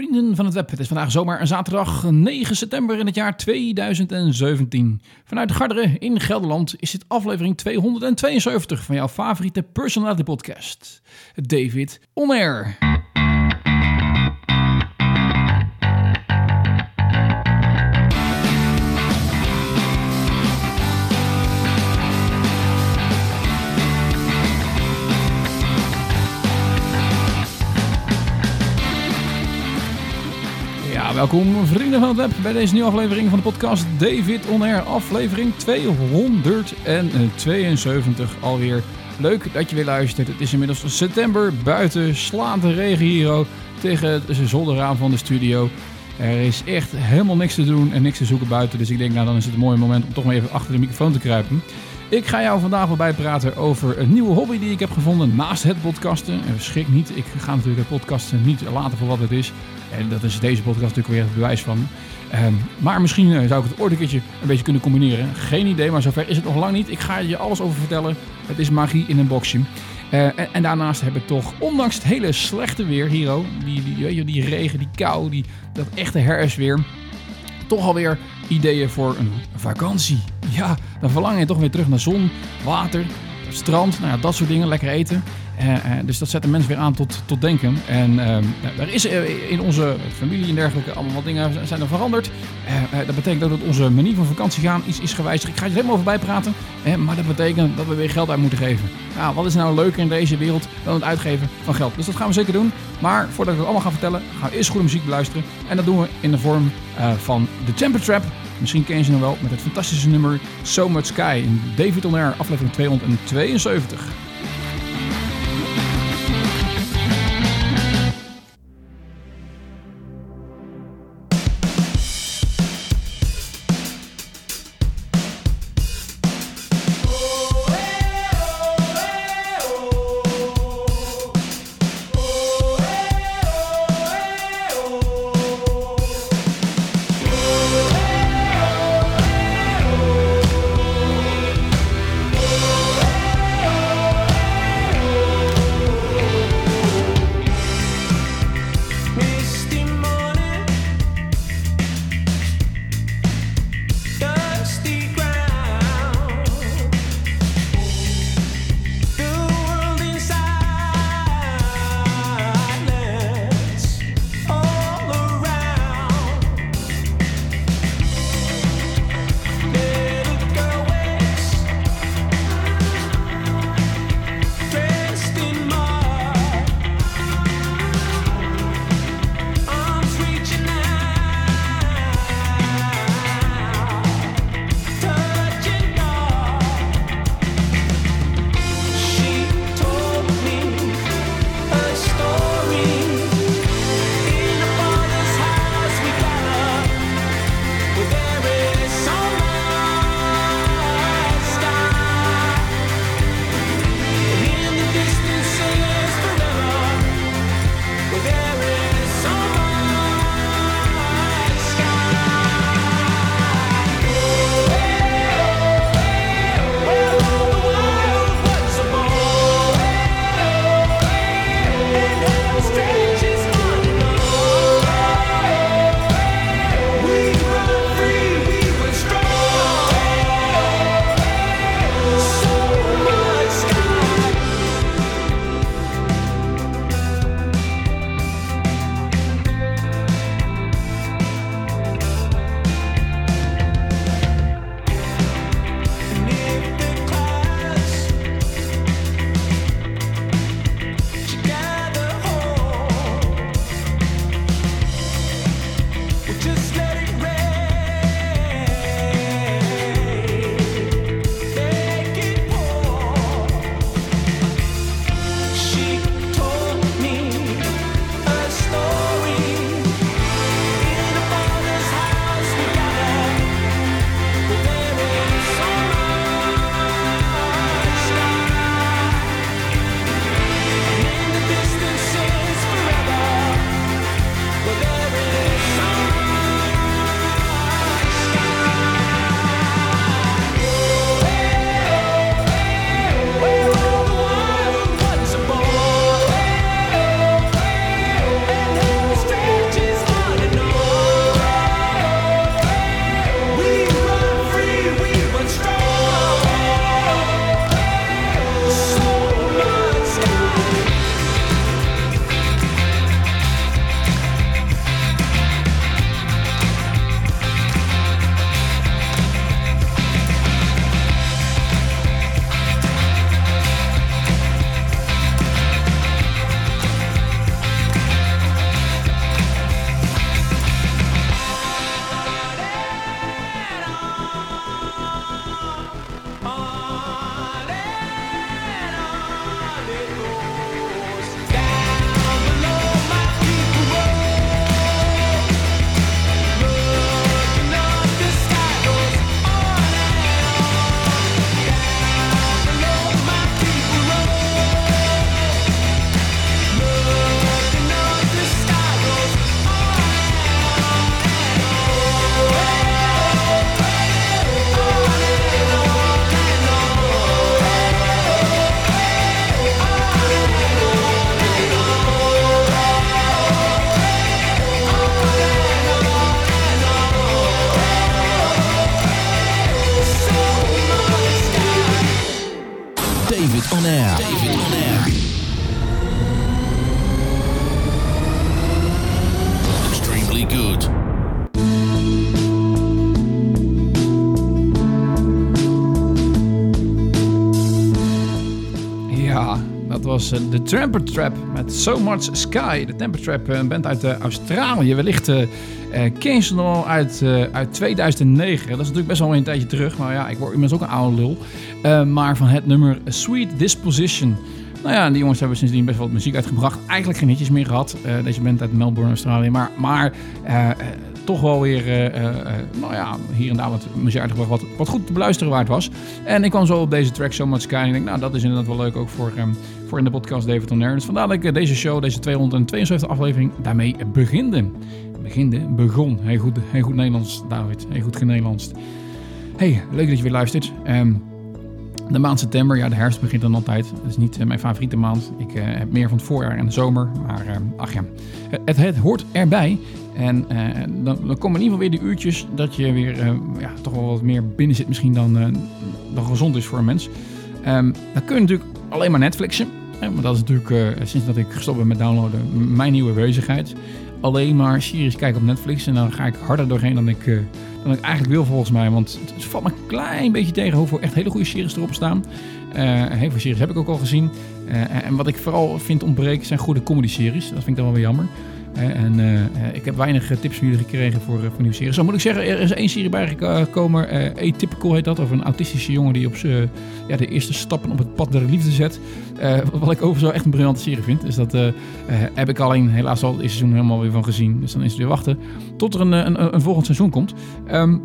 Vrienden van het web, het is vandaag zomaar een zaterdag 9 september in het jaar 2017. Vanuit Garderen in Gelderland is dit aflevering 272 van jouw favoriete personality podcast. David On Air. Welkom vrienden van het web bij deze nieuwe aflevering van de podcast David On Air. Aflevering 272 alweer. Leuk dat je weer luistert. Het is inmiddels september. Buiten slaat de regen hier tegen de zolderraam van de studio. Er is echt helemaal niks te doen en niks te zoeken buiten. Dus ik denk, nou dan is het een mooi moment om toch maar even achter de microfoon te kruipen. Ik ga jou vandaag wel bijpraten over een nieuwe hobby die ik heb gevonden naast het podcasten. En schrik niet, ik ga natuurlijk het podcasten niet laten voor wat het is. En dat is deze podcast natuurlijk weer het bewijs van. Ehm, maar misschien eh, zou ik het ooit een beetje kunnen combineren. Geen idee, maar zover is het nog lang niet. Ik ga je alles over vertellen. Het is magie in een boxje. Eh, en, daarnaast heb ik toch, ondanks het hele slechte weer, Hiro, die, die, die regen, die kou, die, dat echte herfstweer, toch alweer ideeën voor een vakantie. Ja, dan verlang je toch weer terug naar zon, water, strand, nou ja, dat soort dingen, lekker eten. Uh, uh, dus dat zet de mens weer aan tot, tot denken. En uh, er is in onze familie en dergelijke allemaal wat dingen zijn er veranderd. dat betekent ook dat onze manier van vakantie gaan iets is gewijzigd. Ik ga er helemaal over bijpraten. maar dat betekent dat we weer geld uit moeten geven. Nou, wat is nou leuker in deze wereld dan het uitgeven van geld? Dus dat gaan we zeker doen. Maar voordat ik het allemaal ga vertellen, gaan we eerst goede muziek beluisteren. En dat doen we in de vorm van The Temper Trap. Misschien ken je ze nog wel met het fantastische nummer So Much Sky in David On Air, aflevering 272. Was de Tramper Trap met So Much Sky. De Tramper Trap, een band uit Australië. Wellicht uh, ken uit, uit 2009. Dat is natuurlijk best wel een tijdje terug. Maar ja, ik word inmiddels ook een oude lul. maar van het nummer Sweet Disposition. Nou ja, die jongens hebben sindsdien best wel wat muziek uitgebracht. Eigenlijk geen hitjes meer gehad. deze band uit Melbourne, Australië. Maar, maar toch wel weer, uh, uh, nou ja, hier en daar wat muziek wat, wat goed te beluisteren waard was. En ik kwam zo op deze track So Much Sky en ik denk, nou dat is inderdaad wel leuk ook voor, um, voor in de podcast David on. Dus vandaar dat ik deze show, deze 272 aflevering, daarmee beginde. Beginde, begon. Heel goed, heel goed Nederlands, David. Heel goed Nederlands. Hey, leuk dat je weer luistert. Um, de maand september, ja, de herfst begint dan altijd. Dat is niet mijn favoriete maand. Ik uh, heb meer van het voorjaar en de zomer. Maar uh, ach ja, het, het, hoort erbij. En uh, dan, dan komen in ieder geval weer de uurtjes dat je weer uh, ja, toch wel wat meer binnen zit misschien dan, dan gezond is voor een mens. Um, dan kun je natuurlijk alleen maar Netflixen. Hè, maar dat is natuurlijk sinds dat ik gestopt ben met downloaden mijn nieuwe bezigheid. Alleen maar series kijken op Netflix en dan ga ik harder doorheen dan ik, dan ik eigenlijk wil volgens mij. Want het valt me een klein beetje tegen hoeveel echt hele goede series erop staan. heel veel series heb ik ook al gezien. en wat ik vooral vind ontbreken zijn goede comedy series. Dat vind ik dan wel weer jammer. En uh, ik heb weinig tips van jullie gekregen voor, voor nieuwe series. Zo moet ik zeggen, er is één serie bijgekomen. Uh, Atypical heet dat. Over een autistische jongen die op ja, de eerste stappen op het pad der liefde zet. Wat ik overigens echt een briljante serie vind. Dus dat heb ik alleen helaas al eerste seizoen helemaal weer van gezien. Dus dan is het weer wachten tot er een, een, een volgend seizoen komt. Um,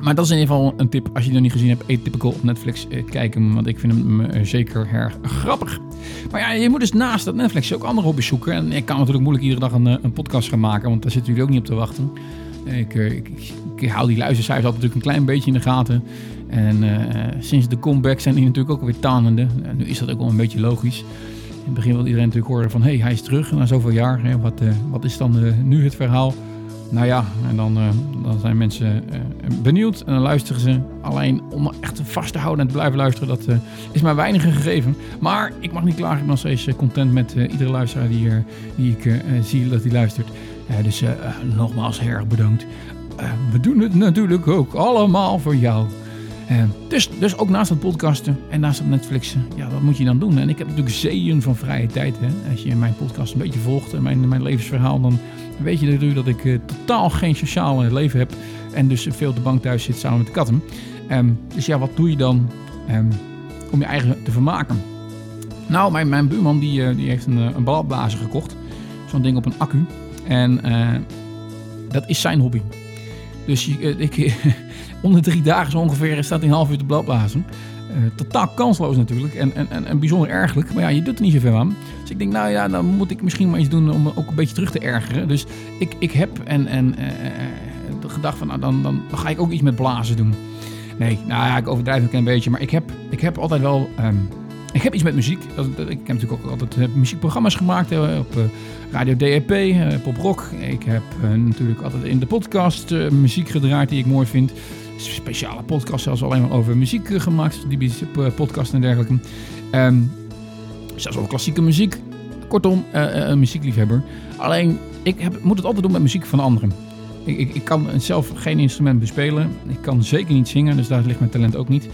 maar dat is in ieder geval een tip. Als je het nog niet gezien hebt, Atypical op Netflix, eh, kijken. Want ik vind hem uh, zeker erg grappig. Maar ja, je moet dus naast dat Netflix ook andere hobby's zoeken. En ik kan natuurlijk moeilijk iedere dag een, eh, een podcast gaan maken. Want daar zitten jullie ook niet op te wachten. Ik, ik, hou die luistercijfers altijd natuurlijk een klein beetje in de gaten. En sinds de comeback zijn die natuurlijk ook alweer tanende. nu is dat ook wel een beetje logisch. In het begin wil iedereen natuurlijk horen van... hé, hey, hij is terug na zoveel jaar. Hè, wat, wat is dan nu het verhaal? Nou ja, en dan, uh, dan zijn mensen uh, benieuwd en dan luisteren ze. Alleen om echt vast te houden en te blijven luisteren, dat uh, is maar weinig gegeven. Maar ik mag niet klagen, ik ben nog steeds content met iedere luisteraar die, die ik zie dat hij luistert. dus nogmaals erg bedankt. we doen het natuurlijk ook allemaal voor jou. Dus, dus ook naast het podcasten en naast het Netflixen, ja, wat moet je dan doen? En ik heb natuurlijk zeeën van vrije tijd. Hè? Als je mijn podcast een beetje volgt en mijn, mijn levensverhaal, dan weet je natuurlijk dat ik uh, totaal geen sociale leven heb. En dus veel op de bank thuis zit samen met de katten. Um, dus ja, wat doe je dan um, om je eigen te vermaken? Nou, mijn, mijn buurman die, uh, die heeft een, een gekocht. Zo'n ding op een accu. En dat is zijn hobby. Dus ik, onder drie dagen zo ongeveer staat hij een half uur te bladblazen. Uh, totaal kansloos natuurlijk en, en, en, bijzonder ergelijk. Maar ja, je doet er niet zoveel aan. Dus ik denk, nou ja, dan moet ik misschien maar iets doen om ook een beetje terug te ergeren. Dus ik, ik heb en, en, uh, de gedachte van, nou, dan, dan, ga ik ook iets met blazen doen. Nee, nou ja, ik overdrijf ook een beetje. Maar ik heb, ik heb altijd wel... Um, ik heb iets met muziek. Ik heb natuurlijk ook altijd muziekprogramma's gemaakt op Radio DEP, Pop Rock. Ik heb natuurlijk altijd in de podcast muziek gedraaid die ik mooi vind speciale podcast zelfs alleen maar over muziek eh, gemaakt. Die eh, podcast en dergelijke. Um, zelfs over klassieke muziek. Kortom, uh, een muziekliefhebber. Alleen, ik heb, moet het altijd doen met muziek van anderen. Ik, ik, kan zelf geen instrument bespelen. Ik kan zeker niet zingen, dus daar ligt mijn talent ook niet.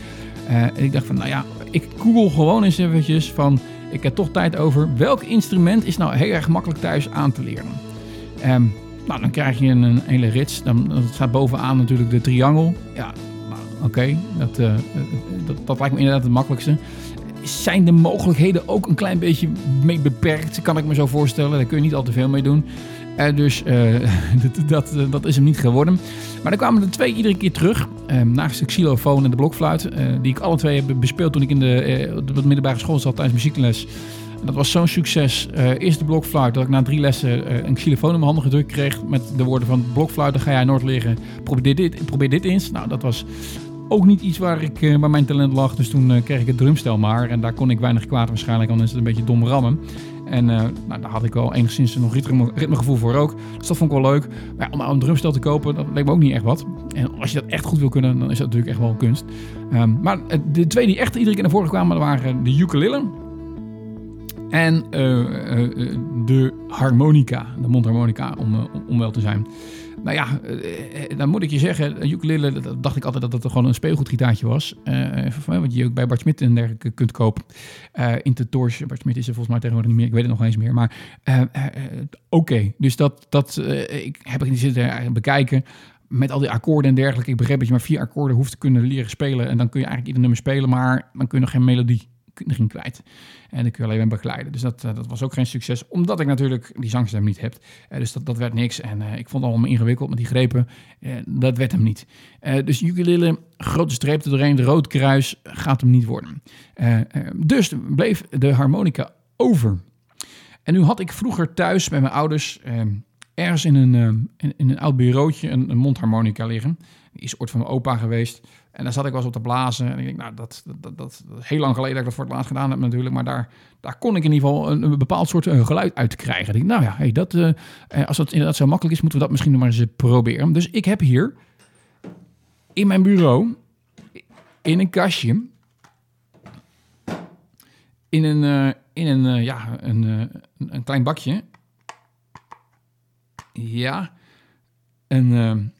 En ik dacht van, nou ja, ik google gewoon eens eventjes van... Ik heb toch tijd over. Welk instrument is nou heel erg makkelijk thuis aan te leren? Um, nou, dan krijg je een, hele rits. Dan, dan, staat bovenaan natuurlijk de triangel. Ja, oké. Dat, uh, dat, dat, lijkt me inderdaad het makkelijkste. Zijn de mogelijkheden ook een klein beetje mee beperkt? Kan ik me zo voorstellen. Daar kun je niet al te veel mee doen. Uh, dus uh, dat, dat, is hem niet geworden. Maar er kwamen er twee iedere keer terug. naast de xylofoon en de blokfluit. die ik alle twee heb bespeeld toen ik in de, de middelbare school zat tijdens muziekles dat was zo'n succes. Uh, eerst de blokfluit, dat ik na drie lessen uh, een xylofoon in mijn handen gedrukt kreeg. Met de woorden van blokfluit, dan ga jij nooit liggen. Probeer dit, probeer dit eens. Nou, dat was ook niet iets waar, ik, uh, waar mijn talent lag. Dus toen kreeg ik het drumstel maar. En daar kon ik weinig kwaad waarschijnlijk. Dan is het een beetje dom rammen. En nou, daar had ik wel enigszins nog ritme, ritmegevoel voor ook. Dus dat vond ik wel leuk. Maar om een drumstel te kopen, dat leek me ook niet echt wat. En als je dat echt goed wil kunnen, dan is dat natuurlijk echt wel kunst. Um, maar de twee die echt iedere keer naar voren kwamen, waren de ukulele En de harmonica, de mondharmonica om, om wel te zijn. Nou ja, dan moet ik je zeggen, ukulele, dacht ik altijd dat het gewoon een speelgoedgitaartje was. Uh, wat je ook bij Bart Smit en dergelijke kunt kopen. Uh, Intertors, Bart Smit is er volgens mij tegenwoordig niet meer, ik weet het nog eens meer. Maar oké, dus dat, dat ik, heb ik niet zitten bekijken met al die akkoorden en dergelijke. Ik begreep dat je maar vier akkoorden hoeft te kunnen leren spelen. En dan kun je eigenlijk ieder nummer spelen, maar dan kun je nog geen melodie ging kwijt. En dan kun je alleen maar begeleiden. Dus dat, eh, dat was ook geen succes, omdat ik natuurlijk die zangstem niet heb. Uh, dus dat, dat werd niks. En uh, ik vond het allemaal ingewikkeld met die grepen. dat werd hem niet. dus ukulele, grote streep er doorheen, rood kruis, gaat hem niet worden. dus bleef de harmonica over. En nu had ik vroeger thuis bij mijn ouders ergens in een, in, in, een oud bureautje een, een mondharmonica liggen. Die is ooit van mijn opa geweest. En daar zat ik wel eens op te blazen. En ik denk, nou, dat, dat, dat, heel lang geleden dat ik dat voor het laatst gedaan heb natuurlijk. Maar daar, daar kon ik in ieder geval een, bepaald soort uh, geluid uit krijgen. Ik denk, nou ja, hey, dat, uh, als dat inderdaad zo makkelijk is, moeten we dat misschien nog maar eens proberen. Dus ik heb hier in mijn bureau, in een kastje, in een, in een, ja, een, een klein bakje. Ja, een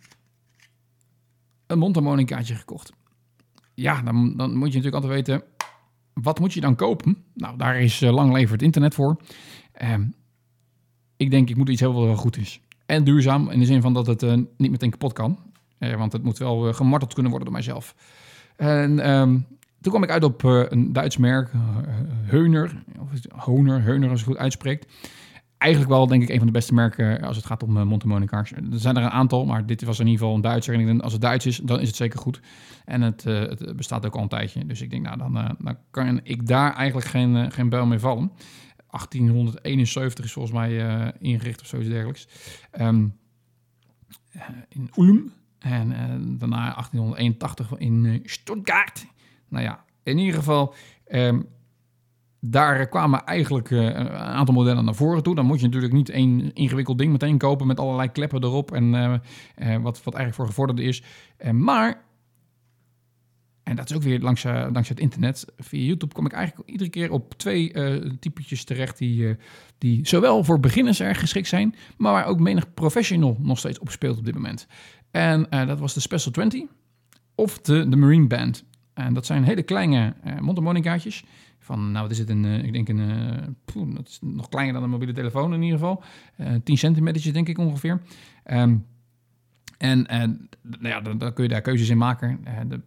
een mondharmonicaatje gekocht. Ja, dan, dan moet je natuurlijk altijd weten, wat moet je dan kopen? Nou, daar is uh, lang leverd internet voor. Uh, ik denk, ik moet iets hebben wat goed is. En duurzaam, in de zin van dat het uh, niet meteen kapot kan. Uh, want het moet wel gemarteld kunnen worden door mijzelf. En um, toen kwam ik uit op een Duits merk, Heuner, of Honer, Heuner als je goed uitspreekt eigenlijk wel, denk ik, een van de beste merken als het gaat om uh, Montemonicars. Er zijn er een aantal, maar dit was in ieder geval een Duitser. En ik als het Duits is, dan is het zeker goed. En het, uh, het bestaat ook al een tijdje. Dus ik denk, nou, dan, uh, dan kan ik daar eigenlijk geen, geen bel mee vallen. 1871 is volgens mij ingericht of zoiets dergelijks. Um, in Ulm. En daarna 1881 in Stuttgart. Nou ja, in ieder geval... Um, daar kwamen eigenlijk uh, een aantal modellen naar voren toe. Dan moet je natuurlijk niet één ingewikkeld ding meteen kopen met allerlei kleppen erop en uh, uh, wat, wat eigenlijk voor gevorderd is. maar, en dat is ook weer langs, dankzij het internet, via YouTube kom ik eigenlijk iedere keer op twee typetjes terecht die, die zowel voor beginners erg geschikt zijn, maar waar ook menig professional nog steeds op speelt op dit moment. En dat was de Special 20 of de, de Marine Band. En dat zijn hele kleine uh, mondharmonicaatjes nou, wat is het, een, uh, ik denk een, poeh, dat is nog kleiner dan een mobiele telefoon in ieder geval. Uh, 10 centimeter denk ik ongeveer. Um, en nou ja, dan, dan, kun je daar keuzes in maken. de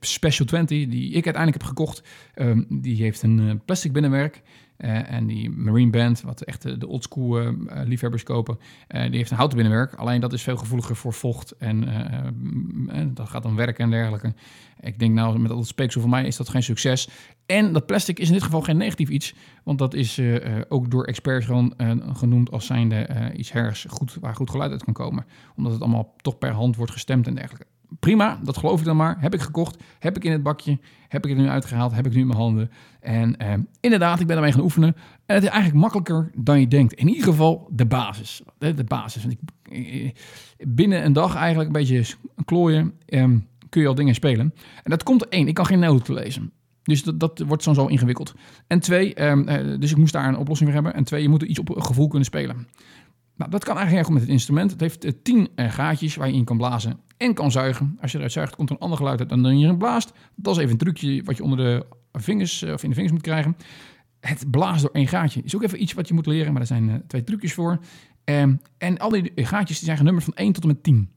Special 20, die ik uiteindelijk heb gekocht, um, die heeft een plastic binnenwerk. Uh, en die Marine Band, wat echt de oldschool uh, liefhebbers kopen, die heeft een houten binnenwerk. Alleen dat is veel gevoeliger voor vocht en, dat gaat dan werken en dergelijke. Ik denk nou, met al het speeksel voor mij is dat geen succes. En dat plastic is in dit geval geen negatief iets, want dat is ook door experts gewoon genoemd als zijnde iets hers goed, waar goed geluid uit kan komen. Omdat het allemaal toch per hand wordt gestemd en dergelijke prima, dat geloof ik dan maar. Heb ik gekocht, heb ik in het bakje, heb ik het nu uitgehaald, heb ik nu in mijn handen. En eh, inderdaad, ik ben ermee gaan oefenen. En het is eigenlijk makkelijker dan je denkt. In ieder geval de basis. De, basis. Eh, binnen een dag eigenlijk een beetje klooien, eh, kun je al dingen spelen. En dat komt één, ik kan geen noten lezen. Dus dat, wordt zo zo ingewikkeld. En twee, ehm, eh, dus ik moest daar een oplossing voor hebben. En twee, je moet er iets op gevoel kunnen spelen. Nou, dat kan eigenlijk goed met het instrument. Het heeft uh, tien gaatjes waar je in kan blazen en kan zuigen. Als je eruit zuigt, komt er een ander geluid uit dan dan je erin blaast. Dat is even een trucje wat je onder de vingers uh, of in de vingers moet krijgen. Het blazen door één gaatje is ook even iets wat je moet leren, maar er zijn twee trucjes voor. Um, en al die gaatjes die zijn genummerd van 1 tot en met 10.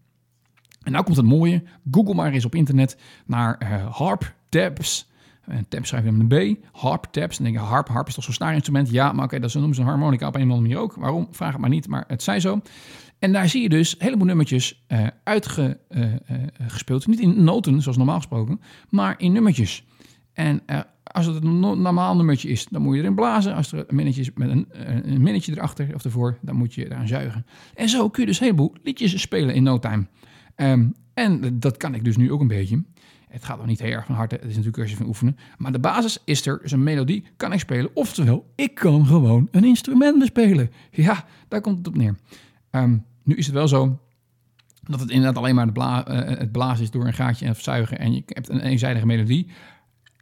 En nou komt het mooie. Google maar eens op internet naar harp tabs en tab schrijf je met een B. Harp tabs. Dan denk je, harp, harp is toch zo'n snaarinstrument? Ja, maar oké, okay, dat noemen ze een harmonica op een of andere manier ook. Waarom? Vraag het maar niet, maar het zij zo. En daar zie je dus een heleboel nummertjes uh, uitgespeeld. Uh, niet in noten, zoals normaal gesproken, maar in nummertjes. En als het een normaal nummertje is, dan moet je erin blazen. Als er een minnetje is met een, een minnetje erachter of ervoor, dan moet je eraan zuigen. En zo kun je dus een heleboel liedjes spelen in no time. Um, en dat kan ik dus nu ook een beetje. Het gaat nog niet heel erg van harte. Het is natuurlijk cursus van oefenen. Maar de basis is er. Dus een melodie kan ik spelen. Oftewel, ik kan gewoon een instrument bespelen. Ja, daar komt het op neer. Um, nu is het wel zo dat het inderdaad alleen maar de bla uh, het blazen is door een gaatje en zuigen. En je hebt een eenzijdige melodie.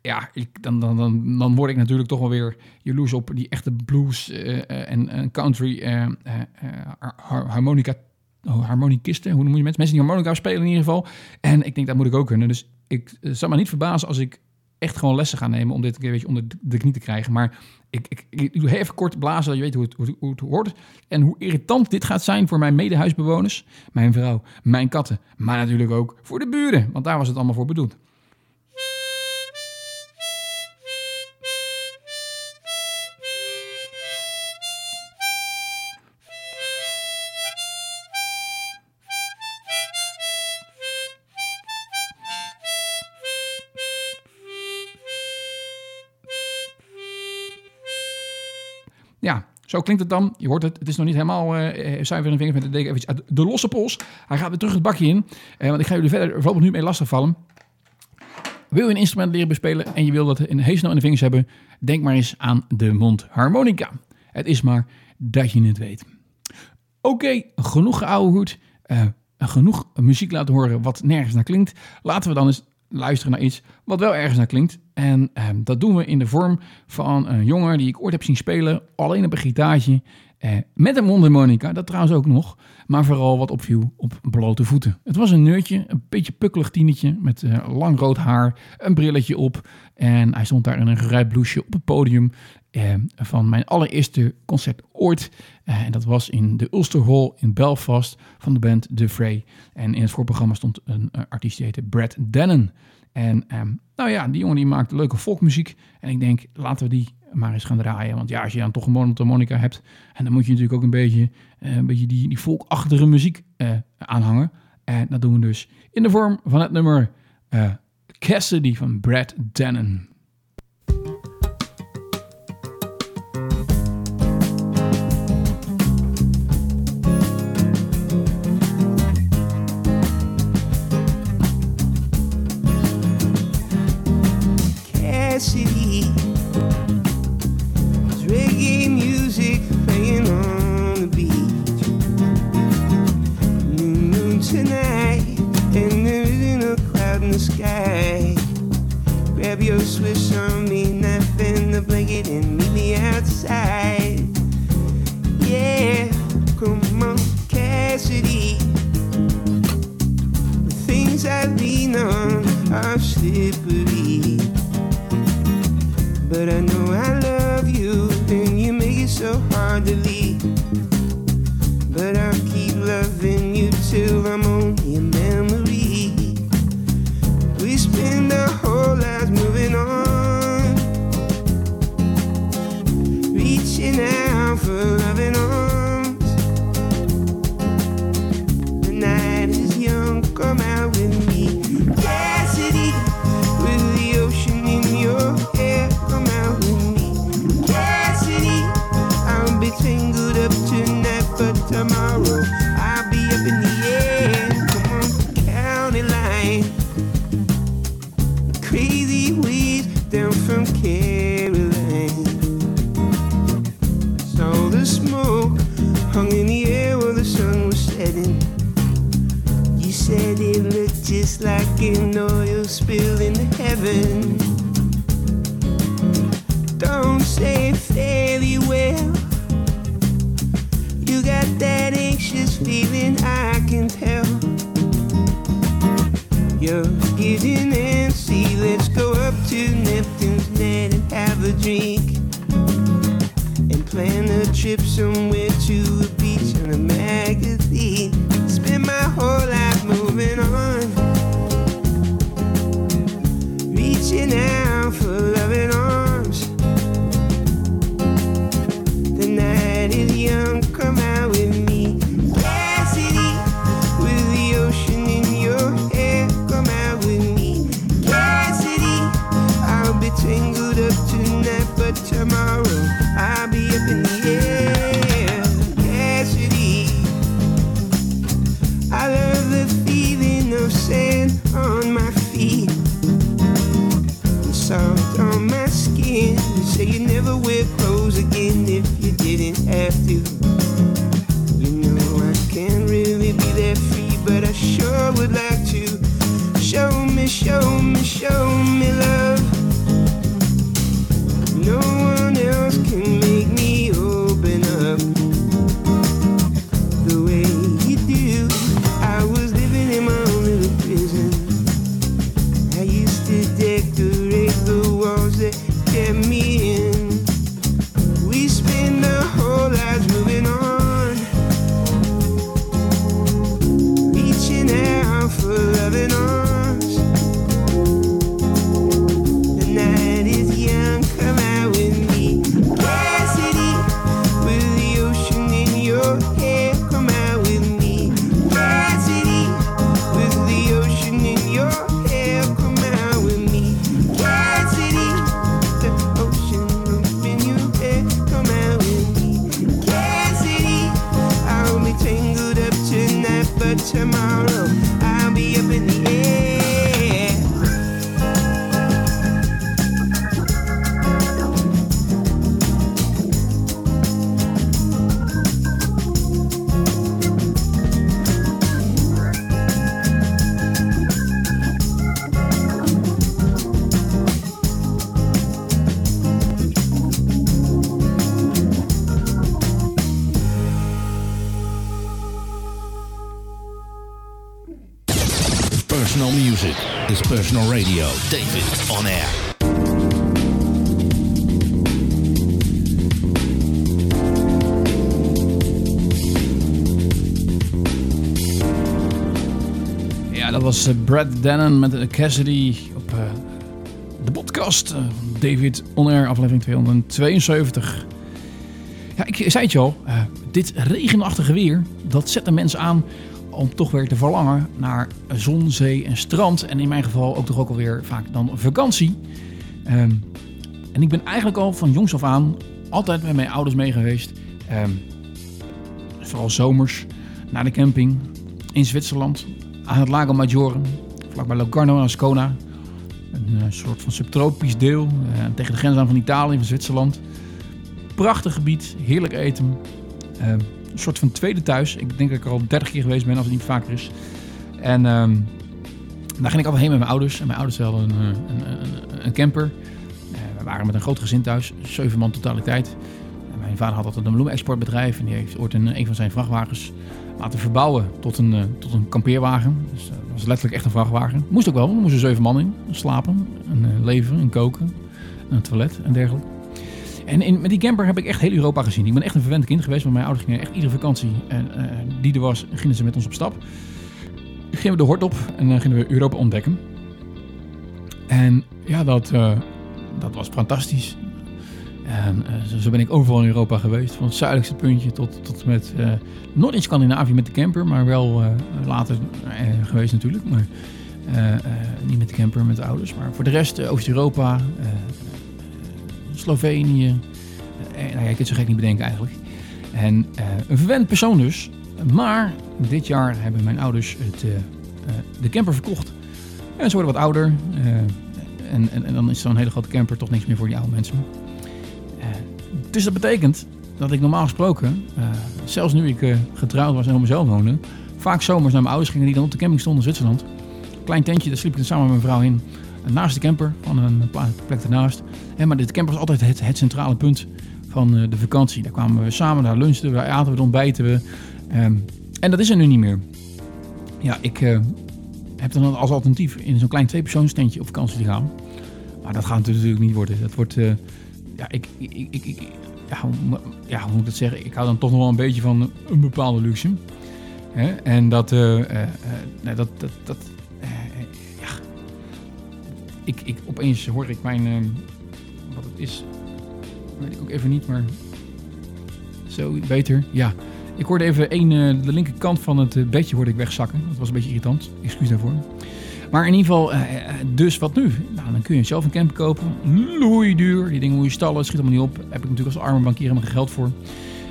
ja, ik, dan, dan, dan, dan word ik natuurlijk toch wel weer jaloers op die echte blues uh, en, country uh, harmonica, harmonicisten. Hoe noem je mensen? Mensen die harmonica spelen in ieder geval. En ik denk, dat moet ik ook kunnen. Dus ik zal me niet verbazen als ik echt gewoon lessen ga nemen om dit een keer een beetje onder de knie te krijgen. Maar ik, ik, ik doe even kort blazen, dat je weet hoe het, hoe, hoe het hoort. En hoe irritant dit gaat zijn voor mijn medehuisbewoners, mijn vrouw, mijn katten. Maar natuurlijk ook voor de buren, want daar was het allemaal voor bedoeld. Zo klinkt het dan. Je hoort het, het is nog niet helemaal uh, zuiver in de vingers met de deken uit de losse pols. Hij gaat weer terug het bakje in. Uh, want ik ga jullie verder bijvoorbeeld nu mee lastigvallen. Wil je een instrument leren bespelen en je wil dat in heel snel in de vingers hebben, denk maar eens aan de mondharmonica. Het is maar dat je het weet. Oké, genoeg geouwe hoed. Uh, genoeg muziek laten horen wat nergens naar klinkt. Laten we dan eens luisteren naar iets wat wel ergens naar klinkt. En eh, dat doen we in de vorm van een jongen die ik ooit heb zien spelen, alleen op een gitaartje, eh, met een mondharmonica, dat trouwens ook nog, maar vooral wat opviel op blote voeten. Het was een neurtje, een beetje pukkelig tienetje met eh, lang rood haar, een brilletje op en hij stond daar in een geruit blouseje op het podium eh, van mijn allereerste concert ooit. Eh, en dat was in de Ulster Hall in Belfast van de band The Fray. En in het voorprogramma stond een uh, artiest die heette Brad Dennen. En ehm, nou ja, die jongen die maakt leuke folkmuziek. En ik denk, laten we die maar eens gaan draaien. Want ja, als je dan toch een mondharmonica hebt... en dan moet je natuurlijk ook een beetje, uh, een beetje die, die folkachtige muziek aanhangen. En dat doen we dus in de vorm van het nummer uh, Cassidy van Brad Dennen. sky. Grab your Swiss Army knife and the blanket, and meet me outside. Yeah, come on, Cassidy. The things I've been on are slippery, but I know. It's like an oil spill in the heaven. Don't say fairly well. You got that anxious feeling, I can tell. You're getting antsy. Let's go up to Neptune's Net and have a drink. And plan a trip somewhere to a beach and a magazine. Dat was eh, Brad Dennen met eh, Cassidy op eh, de podcast. David On Air, aflevering 272. Ja, ik zei het je al. dit regenachtige weer, dat zet de mensen aan om toch weer te verlangen naar zon, zee en strand. En in mijn geval ook toch ook alweer vaak dan vakantie. Ehm, en ik ben eigenlijk al van jongs af aan altijd met mijn ouders mee geweest. Ehm, vooral zomers naar de camping in Zwitserland aan het Lago Maggiore, vlakbij Locarno en Ascona. Een eh, soort van subtropisch deel, eh, tegen de grens aan van Italië, van Zwitserland. Prachtig gebied, heerlijk eten. Eh, een soort van tweede thuis. Ik denk dat ik er al 30 keer geweest ben, als het niet vaker is. En ehm, daar ging ik altijd heen met mijn ouders. En mijn ouders hadden een, eh, een, een, camper. We waren met een groot gezin thuis, zeven man totaliteit. En mijn vader had altijd een bloemenexportbedrijf en die heeft ooit een, een van zijn vrachtwagens laten verbouwen tot een, eh, tot een kampeerwagen. Dus eh, dat was letterlijk echt een vrachtwagen. Moest ook wel, want er moesten zeven man in. Slapen, en eh, leven, en koken, en een toilet en dergelijke. En in, met die camper heb ik echt heel Europa gezien. Ik ben echt een verwend kind geweest, maar mijn ouders gingen echt iedere vakantie en, die er was, gingen ze met ons op stap. Gingen we de hort op en dan gingen we Europa ontdekken. En ja, dat, dat was fantastisch. En eh, zo, ben ik overal in Europa geweest. Van het zuidelijkste puntje tot, tot met... nooit in Scandinavië met de camper, maar wel eh, later geweest natuurlijk. Maar niet met de camper, met de ouders. Maar voor de rest Oost-Europa, Slovenië. Nou ja, ik kan het zo gek niet bedenken eigenlijk. En een verwend persoon dus. Maar dit jaar hebben mijn ouders het, de camper verkocht. En ze worden wat ouder. en, en, en dan is zo'n hele grote camper toch niks meer voor die oude mensen. Dus dat betekent dat ik normaal gesproken, eh, zelfs nu ik eh, getrouwd was en op mezelf woonde, vaak zomers naar mijn ouders gingen die dan op de camping stonden in Zwitserland. Klein tentje, daar sliep ik samen met mijn vrouw in. Naast de camper, van een plek ernaast. En, maar de camper was altijd het, het centrale punt van eh, de vakantie. Daar kwamen we samen, daar lunchten we, daar aten we, daar ontbijten we. Ehm, en dat is er nu niet meer. Ja, ik heb dan als alternatief in zo'n klein tweepersoonstentje op vakantie te gaan. Maar dat gaat natuurlijk niet worden. Dat wordt, ja, ik, ik, ik, ik- ja, hoe, moet ik dat zeggen? Ik hou dan toch nog wel een beetje van een bepaalde luxe. Hè? En dat, nee, dat, dat, dat ja. Ik, ik, opeens hoor ik mijn, eh, wat het is, weet ik ook even niet, maar zo, beter, ja. Ik hoorde even eh, de linkerkant van het bedje hoorde ik wegzakken. Dat was een beetje irritant, excuus daarvoor. Maar in ieder geval, eh, eh, dus wat nu? Nou, dan kun je zelf een camper kopen. Loei duur. Die dingen moet je stallen, schiet allemaal niet op. Heb ik natuurlijk als arme bankier helemaal geen geld voor.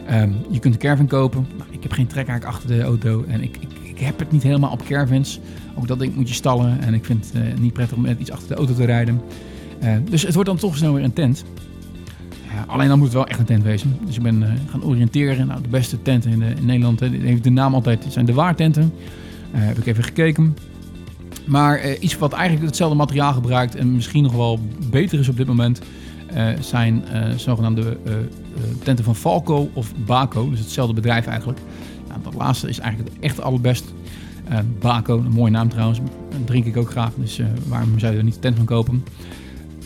Ehm, je kunt een caravan kopen. Nou, ik heb geen trekhaak achter de auto. En ik, ik, ik heb het niet helemaal op caravans. Ook dat ding moet je stallen. En ik vind het eh, niet prettig om met iets achter de auto te rijden. Eh, dus het wordt dan toch snel weer een tent. Alleen dan moet het wel echt een tent wezen. Dus ik ben gaan oriënteren. Nou, de beste tenten in, de, in Nederland, hè, heeft de naam altijd, zijn de waartenten. Heb ik even gekeken. Maar eh, iets wat eigenlijk hetzelfde materiaal gebruikt en misschien nog wel beter is op dit moment, eh, zijn eh, zogenaamde tenten van Falco of Baco. Dus hetzelfde bedrijf eigenlijk. Nou, dat laatste is eigenlijk het echt allerbest. Eh Baco, een mooie naam trouwens, drink ik ook graag. Dus waarom zou je er niet een tent van kopen?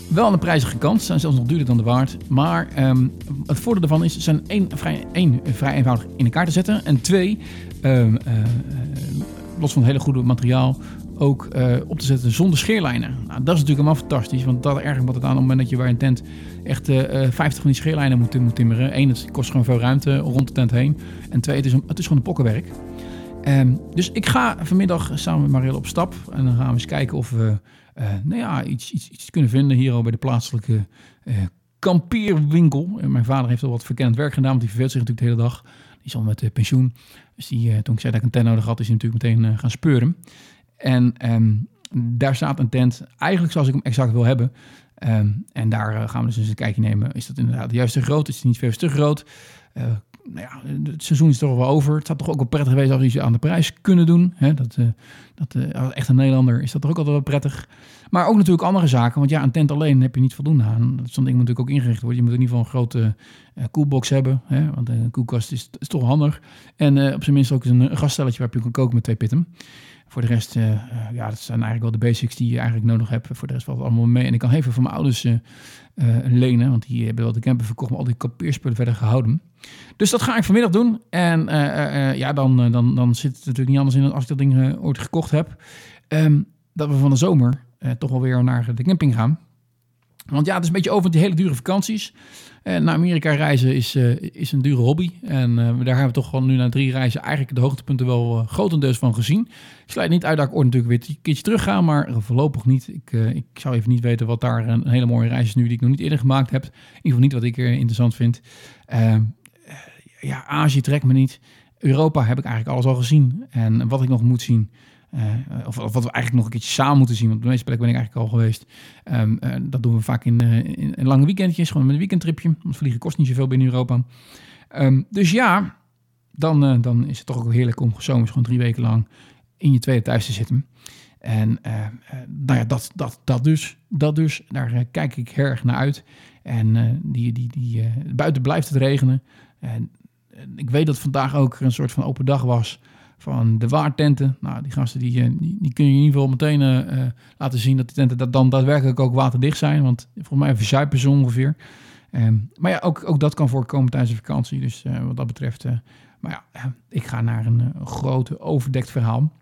Wel aan de prijzige kant, zijn zelfs nog duurder dan de waard. Maar ehm, het voordeel daarvan is, zijn één, vrij, eenvoudig in elkaar te zetten. En twee, ehm, eh, eh, los van het hele goede materiaal, ook eh, op te zetten zonder scheerlijnen. Nou, dat is natuurlijk helemaal fantastisch, want dat ergert me het aan op het moment dat je bij een tent echt eh, eh, 50 van die scheerlijnen moet, moet timmeren. Eén, het kost gewoon veel ruimte rond de tent heen. En twee, het is, het is gewoon een pokkenwerk. Ehm, dus ik ga vanmiddag samen met Marielle op stap. En dan gaan we eens kijken of we eh, nou ja, iets, iets, iets kunnen vinden hier al bij de plaatselijke eh kampeerwinkel. En mijn vader heeft al wat verkennend werk gedaan, want die verveelt zich natuurlijk de hele dag. is al met eh, pensioen. Dus die, eh, toen ik zei dat ik een tent nodig had, is hij natuurlijk meteen eh, gaan speuren. En ehm, daar staat een tent eigenlijk zoals ik hem exact wil hebben. Ehm, en daar eh, gaan we dus eens een kijkje nemen. Is dat inderdaad de juiste grootte? Is het niet veel te groot? Eh, nou ja, het seizoen is toch wel over. Het zou toch ook wel prettig geweest als we iets aan de prijs kunnen doen. Dat, eh, dat, als echt een Nederlander is dat toch ook altijd wel prettig. Maar ook natuurlijk andere zaken. Want ja, een tent alleen heb je niet voldoende aan. Zo'n ding moet natuurlijk ook ingericht worden. Je moet in ieder geval een grote koelbox hebben. Hè? Want een koelkast is, is toch handig. En op zijn minst ook een, een gasstelletje waar je kan koken met twee pitten. Voor de rest, eh, eh, ja, dat zijn eigenlijk wel de basics die je eigenlijk nodig hebt. Voor de rest valt het allemaal mee. En ik kan veel van mijn ouders eh, lenen, want die hebben wel de camper verkocht, maar al die kampeerspullen verder gehouden. Dus dat ga ik vanmiddag doen. En ja, dan, dan, dan zit het natuurlijk niet anders in dan als ik dat ding ooit gekocht heb. Ehm, dat we van de zomer toch wel weer naar de camping gaan. Want ja, het is een beetje over die hele dure vakanties. En naar Amerika reizen is, eh, is een dure hobby. En eh, daar hebben we toch gewoon nu na drie reizen eigenlijk de hoogtepunten wel uh, grotendeels van gezien. Ik sluit niet uit dat ik ooit natuurlijk weer een keertje terug ga, maar voorlopig niet. Ik, ik zou even niet weten wat daar een, hele mooie reis is nu die ik nog niet eerder gemaakt heb. In ieder geval niet wat ik interessant vind. Uh, ja, Azië trekt me niet. Europa heb ik eigenlijk alles al gezien. En wat ik nog moet zien, uh, of, wat we eigenlijk nog een keertje samen moeten zien, want de meeste plekken ben ik eigenlijk al geweest. Um, uh, dat doen we vaak in, uh, in, lange weekendjes, gewoon met een weekendtripje. Want vliegen kost niet zoveel binnen Europa. Um, dus ja, dan, dan is het toch ook heerlijk om zomers gewoon drie weken lang in je tweede thuis te zitten. En nou ja, dat, dat, dat, dus, dat dus, daar kijk ik erg naar uit. En die, die, die, buiten blijft het regenen. En ik weet dat vandaag ook een soort van open dag was van de waartenten. Nou, die gasten die, die, die kun je in ieder geval meteen uh, laten zien dat die tenten dat dan daadwerkelijk ook waterdicht zijn. Want volgens mij verzuipen ze ongeveer. Um, maar ja, ook, ook dat kan voorkomen tijdens de vakantie. Dus wat dat betreft. Maar ja, ik ga naar een, grote overdekt verhaal.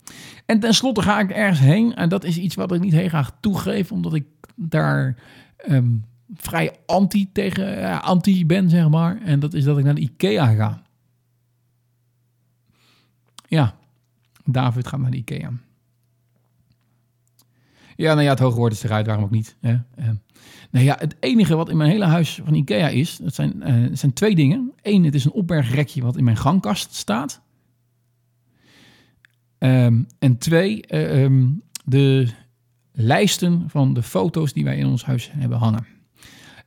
En tenslotte ga ik ergens heen. En dat is iets wat ik niet heel graag toegeef, omdat ik daar um, vrij anti tegen anti ben, zeg maar. En dat is dat ik naar de IKEA ga. Ja, David gaat naar de IKEA. Ja, nou ja, het hoge woord is eruit, waarom ook niet. Hè? Uh, nou ja, het enige wat in mijn hele huis van IKEA is, dat zijn, uh, zijn twee dingen. Eén, het is een opbergrekje wat in mijn gangkast staat. Um, en twee, uh, um, de lijsten van de foto's die wij in ons huis hebben hangen.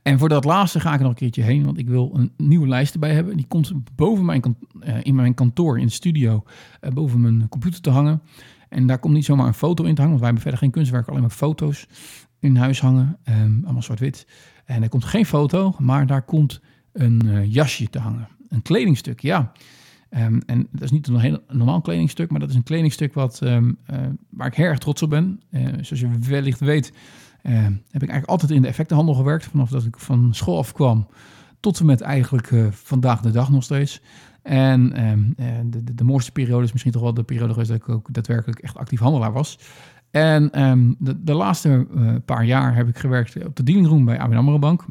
En voor dat laatste ga ik nog een keertje heen, want ik wil een nieuwe lijst erbij hebben. Die komt boven mijn, uh, in mijn kantoor, in de studio, uh, boven mijn computer te hangen. En daar komt niet zomaar een foto in te hangen, want wij hebben verder geen kunstwerk, alleen maar foto's in huis hangen. Um, allemaal zwart-wit. En er komt geen foto, maar daar komt een uh, jasje te hangen. Een kledingstuk, ja. Um, en dat is niet een heel normaal kledingstuk, maar dat is een kledingstuk wat, um, waar ik heel erg trots op ben. zoals je wellicht weet, uh, heb ik eigenlijk altijd in de effectenhandel gewerkt. Vanaf dat ik van school afkwam tot en met eigenlijk uh, vandaag de dag nog steeds. En um, uh, de, de, de, mooiste periode is misschien toch wel de periode geweest dat ik ook daadwerkelijk echt actief handelaar was. En um, de, de, laatste paar jaar heb ik gewerkt op de dealingroom bij ABN AMRO Bank.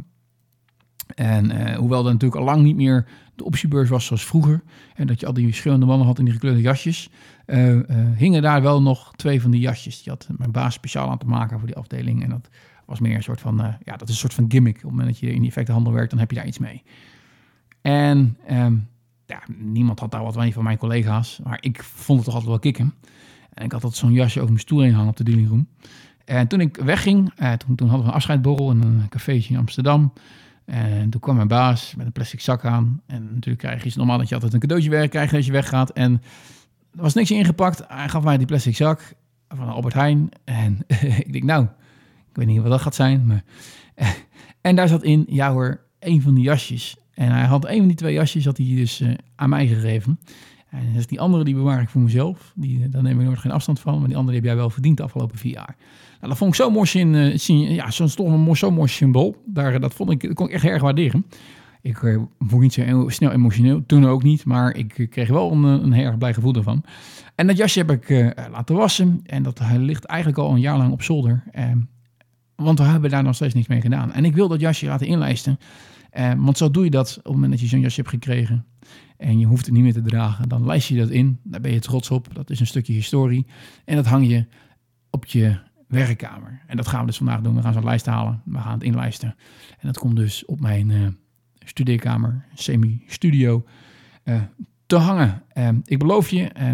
En hoewel dat natuurlijk al lang niet meer de optiebeurs was zoals vroeger. En dat je al die verschillende mannen had in die gekleurde jasjes. Uh, uh, hingen daar wel nog twee van die jasjes. Die had mijn baas speciaal aan te maken voor die afdeling. En dat was meer een soort van, ja, dat is een soort van gimmick. Op het moment dat je in die effectenhandel werkt, dan heb je daar iets mee. En um, ja, niemand had daar wat mee van mijn collega's. Maar ik vond het toch altijd wel kicken. En ik had altijd zo'n jasje over mijn stoel heen hangen op de dealingroom. En toen ik wegging, toen, toen hadden we een afscheidborrel in een cafeetje in Amsterdam. En toen kwam mijn baas met een plastic zak aan. En natuurlijk krijg je normaal dat je altijd een cadeautje weg krijgt als je weggaat. En er was niks ingepakt. Hij gaf mij die plastic zak van Albert Heijn. En ik denk, nou, ik weet niet wat dat gaat zijn. Maar... en daar zat in, ja hoor, een van die jasjes. En hij had een van die twee jasjes had hij dus uh, aan mij gegeven. En dus die andere die bewaar ik voor mezelf. Die, daar neem ik nooit geen afstand van. Maar die andere heb jij wel verdiend de afgelopen vier jaar. Nou, dat vond ik zo mooi, in, uh, ja, zo'n stof, zo mooi symbool. Daar, dat vond ik, dat kon ik echt erg waarderen. Ik uh, word niet zo snel emotioneel, toen ook niet, maar ik kreeg wel een, een heel erg blij gevoel ervan. En dat jasje heb ik uh, laten wassen en dat ligt eigenlijk al een jaar lang op zolder. want we hebben daar nog steeds niks mee gedaan. En ik wil dat jasje laten inlijsten, want zo doe je dat op het moment dat je zo'n jasje hebt gekregen en je hoeft het niet meer te dragen. Dan lijst je dat in, daar ben je trots op, dat is een stukje historie. En dat hang je op je werkkamer. En dat gaan we dus vandaag doen. We gaan zo'n lijst halen. We gaan het inlijsten. En dat komt dus op mijn uh, studeerkamer, semi-studio. Uh, te hangen. Eh, ik beloof je, eh,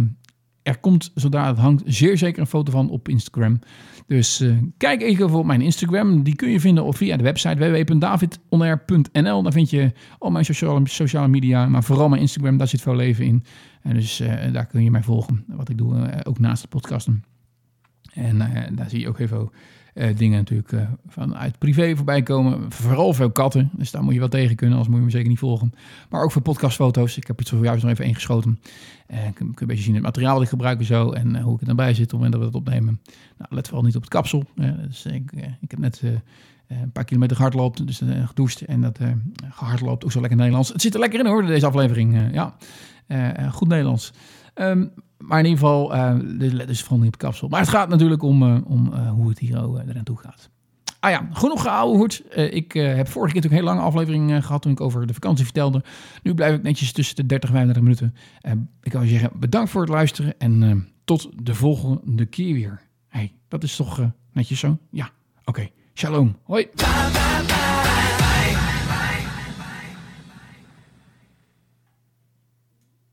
er komt zodra het hangt zeer zeker een foto van op Instagram. Dus eh, kijk even op mijn Instagram. Die kun je vinden op via de website www.davidonair.nl. Daar vind je al mijn sociale, sociale media, maar vooral mijn Instagram. Daar zit veel leven in. En dus eh, daar kun je mij volgen. Wat ik doe, eh, ook naast de podcasten. En daar zie je ook eh, dingen natuurlijk eh, vanuit privé voorbij komen. Vooral veel katten. Dus daar moet je wel tegen kunnen, anders moet je me zeker niet volgen. Maar ook voor podcastfoto's. Ik heb er zojuist nog even één geschoten. En kun, kun je een beetje zien het materiaal dat ik gebruik en zo. En eh, hoe ik er dan bij zit op het moment dat we het opnemen. Nou, let vooral niet op het kapsel. Eh, dus ik, eh, ik heb net... eh, eh, een paar kilometer gehardloopt, dus eh, gedoucht en dat eh gehardloopt, ook zo lekker Nederlands. Het zit er lekker in hoor, deze aflevering. eh, ja, Eh, eh, goed Nederlands. Ehm, maar in ieder geval, let dus vooral niet op kapsel. Maar het gaat natuurlijk om, eh, om eh, hoe het hier uh, eraan toe gaat. Ah ja, genoeg geouwehoerd. Uh, ik uh, heb vorige keer natuurlijk een hele lange aflevering uh, gehad toen ik over de vakantie vertelde. Nu blijf ik netjes tussen de 30 en 35 minuten. Uh, ik je zeggen, bedankt voor het luisteren en uh, tot de volgende keer weer. hey, dat is toch uh, netjes zo? Ja, oké. Shalom. Hoi.